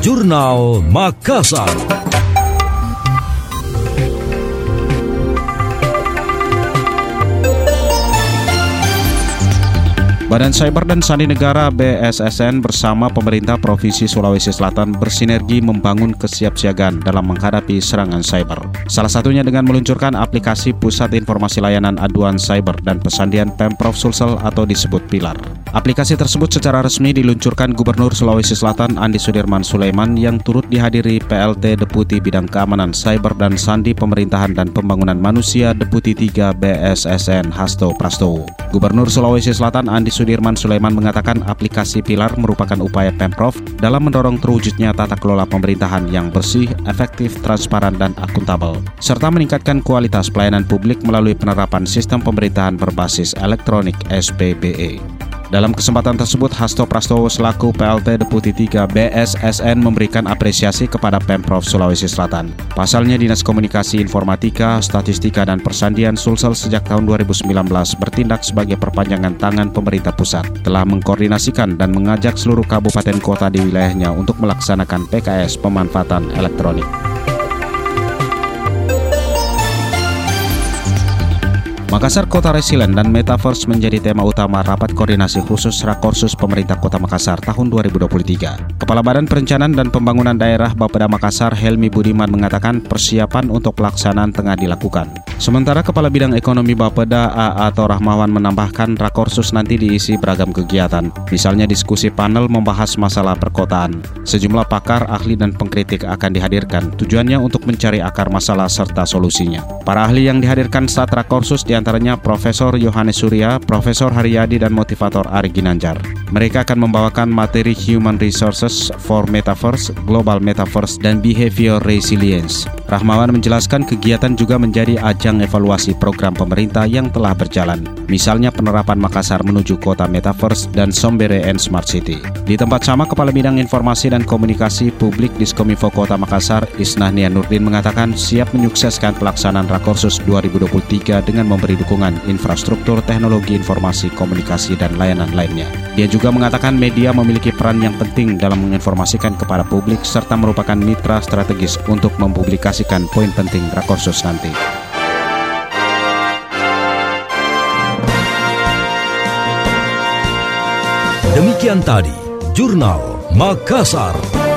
Jurnal Makassar. Badan Cyber dan Sandi Negara BSSN bersama pemerintah Provinsi Sulawesi Selatan bersinergi membangun kesiapsiagaan dalam menghadapi serangan cyber. Salah satunya dengan meluncurkan aplikasi Pusat Informasi Layanan Aduan Cyber dan Pesandian Pemprov Sulsel atau disebut Pilar. Aplikasi tersebut secara resmi diluncurkan Gubernur Sulawesi Selatan Andi Sudirman Sulaiman yang turut dihadiri PLT Deputi Bidang Keamanan Cyber dan Sandi Pemerintahan dan Pembangunan Manusia Deputi 3 BSSN Hasto Prastowo. Gubernur Sulawesi Selatan Andi Sudirman Sulaiman mengatakan aplikasi Pilar merupakan upaya Pemprov dalam mendorong terwujudnya tata kelola pemerintahan yang bersih, efektif, transparan, dan akuntabel, serta meningkatkan kualitas pelayanan publik melalui penerapan sistem pemerintahan berbasis elektronik SPBE. Dalam kesempatan tersebut, Hasto Prastowo selaku PLT Deputi 3 BSSN memberikan apresiasi kepada Pemprov Sulawesi Selatan. Pasalnya Dinas Komunikasi Informatika, Statistika dan Persandian Sulsel sejak tahun 2019 bertindak sebagai perpanjangan tangan pemerintah pusat, telah mengkoordinasikan dan mengajak seluruh kabupaten kota di wilayahnya untuk melaksanakan PKS pemanfaatan elektronik. Makassar Kota Resilient dan Metaverse menjadi tema utama rapat koordinasi khusus Rakorsus Pemerintah Kota Makassar tahun 2023. Kepala Badan Perencanaan dan Pembangunan Daerah Bapeda Makassar Helmi Budiman mengatakan persiapan untuk pelaksanaan tengah dilakukan. Sementara Kepala Bidang Ekonomi Bapeda A. atau Rahmawan menambahkan Rakorsus nanti diisi beragam kegiatan, misalnya diskusi panel membahas masalah perkotaan. Sejumlah pakar, ahli dan pengkritik akan dihadirkan, tujuannya untuk mencari akar masalah serta solusinya. Para ahli yang dihadirkan saat Rakorsus di antaranya Profesor Yohanes Surya, Profesor Haryadi, dan motivator Ari Ginanjar. Mereka akan membawakan materi Human Resources for Metaverse, Global Metaverse, dan Behavior Resilience. Rahmawan menjelaskan kegiatan juga menjadi ajang evaluasi program pemerintah yang telah berjalan, misalnya penerapan Makassar menuju kota Metaverse dan Sombere and Smart City. Di tempat sama, Kepala Bidang Informasi dan Komunikasi Publik Diskominfo Kota Makassar, Isnahnia Nurdin mengatakan siap menyukseskan pelaksanaan Rakorsus 2023 dengan memberi memberi dukungan infrastruktur teknologi informasi, komunikasi, dan layanan lainnya. Dia juga mengatakan media memiliki peran yang penting dalam menginformasikan kepada publik serta merupakan mitra strategis untuk mempublikasikan poin penting Rakorsus nanti. Demikian tadi, Jurnal Makassar.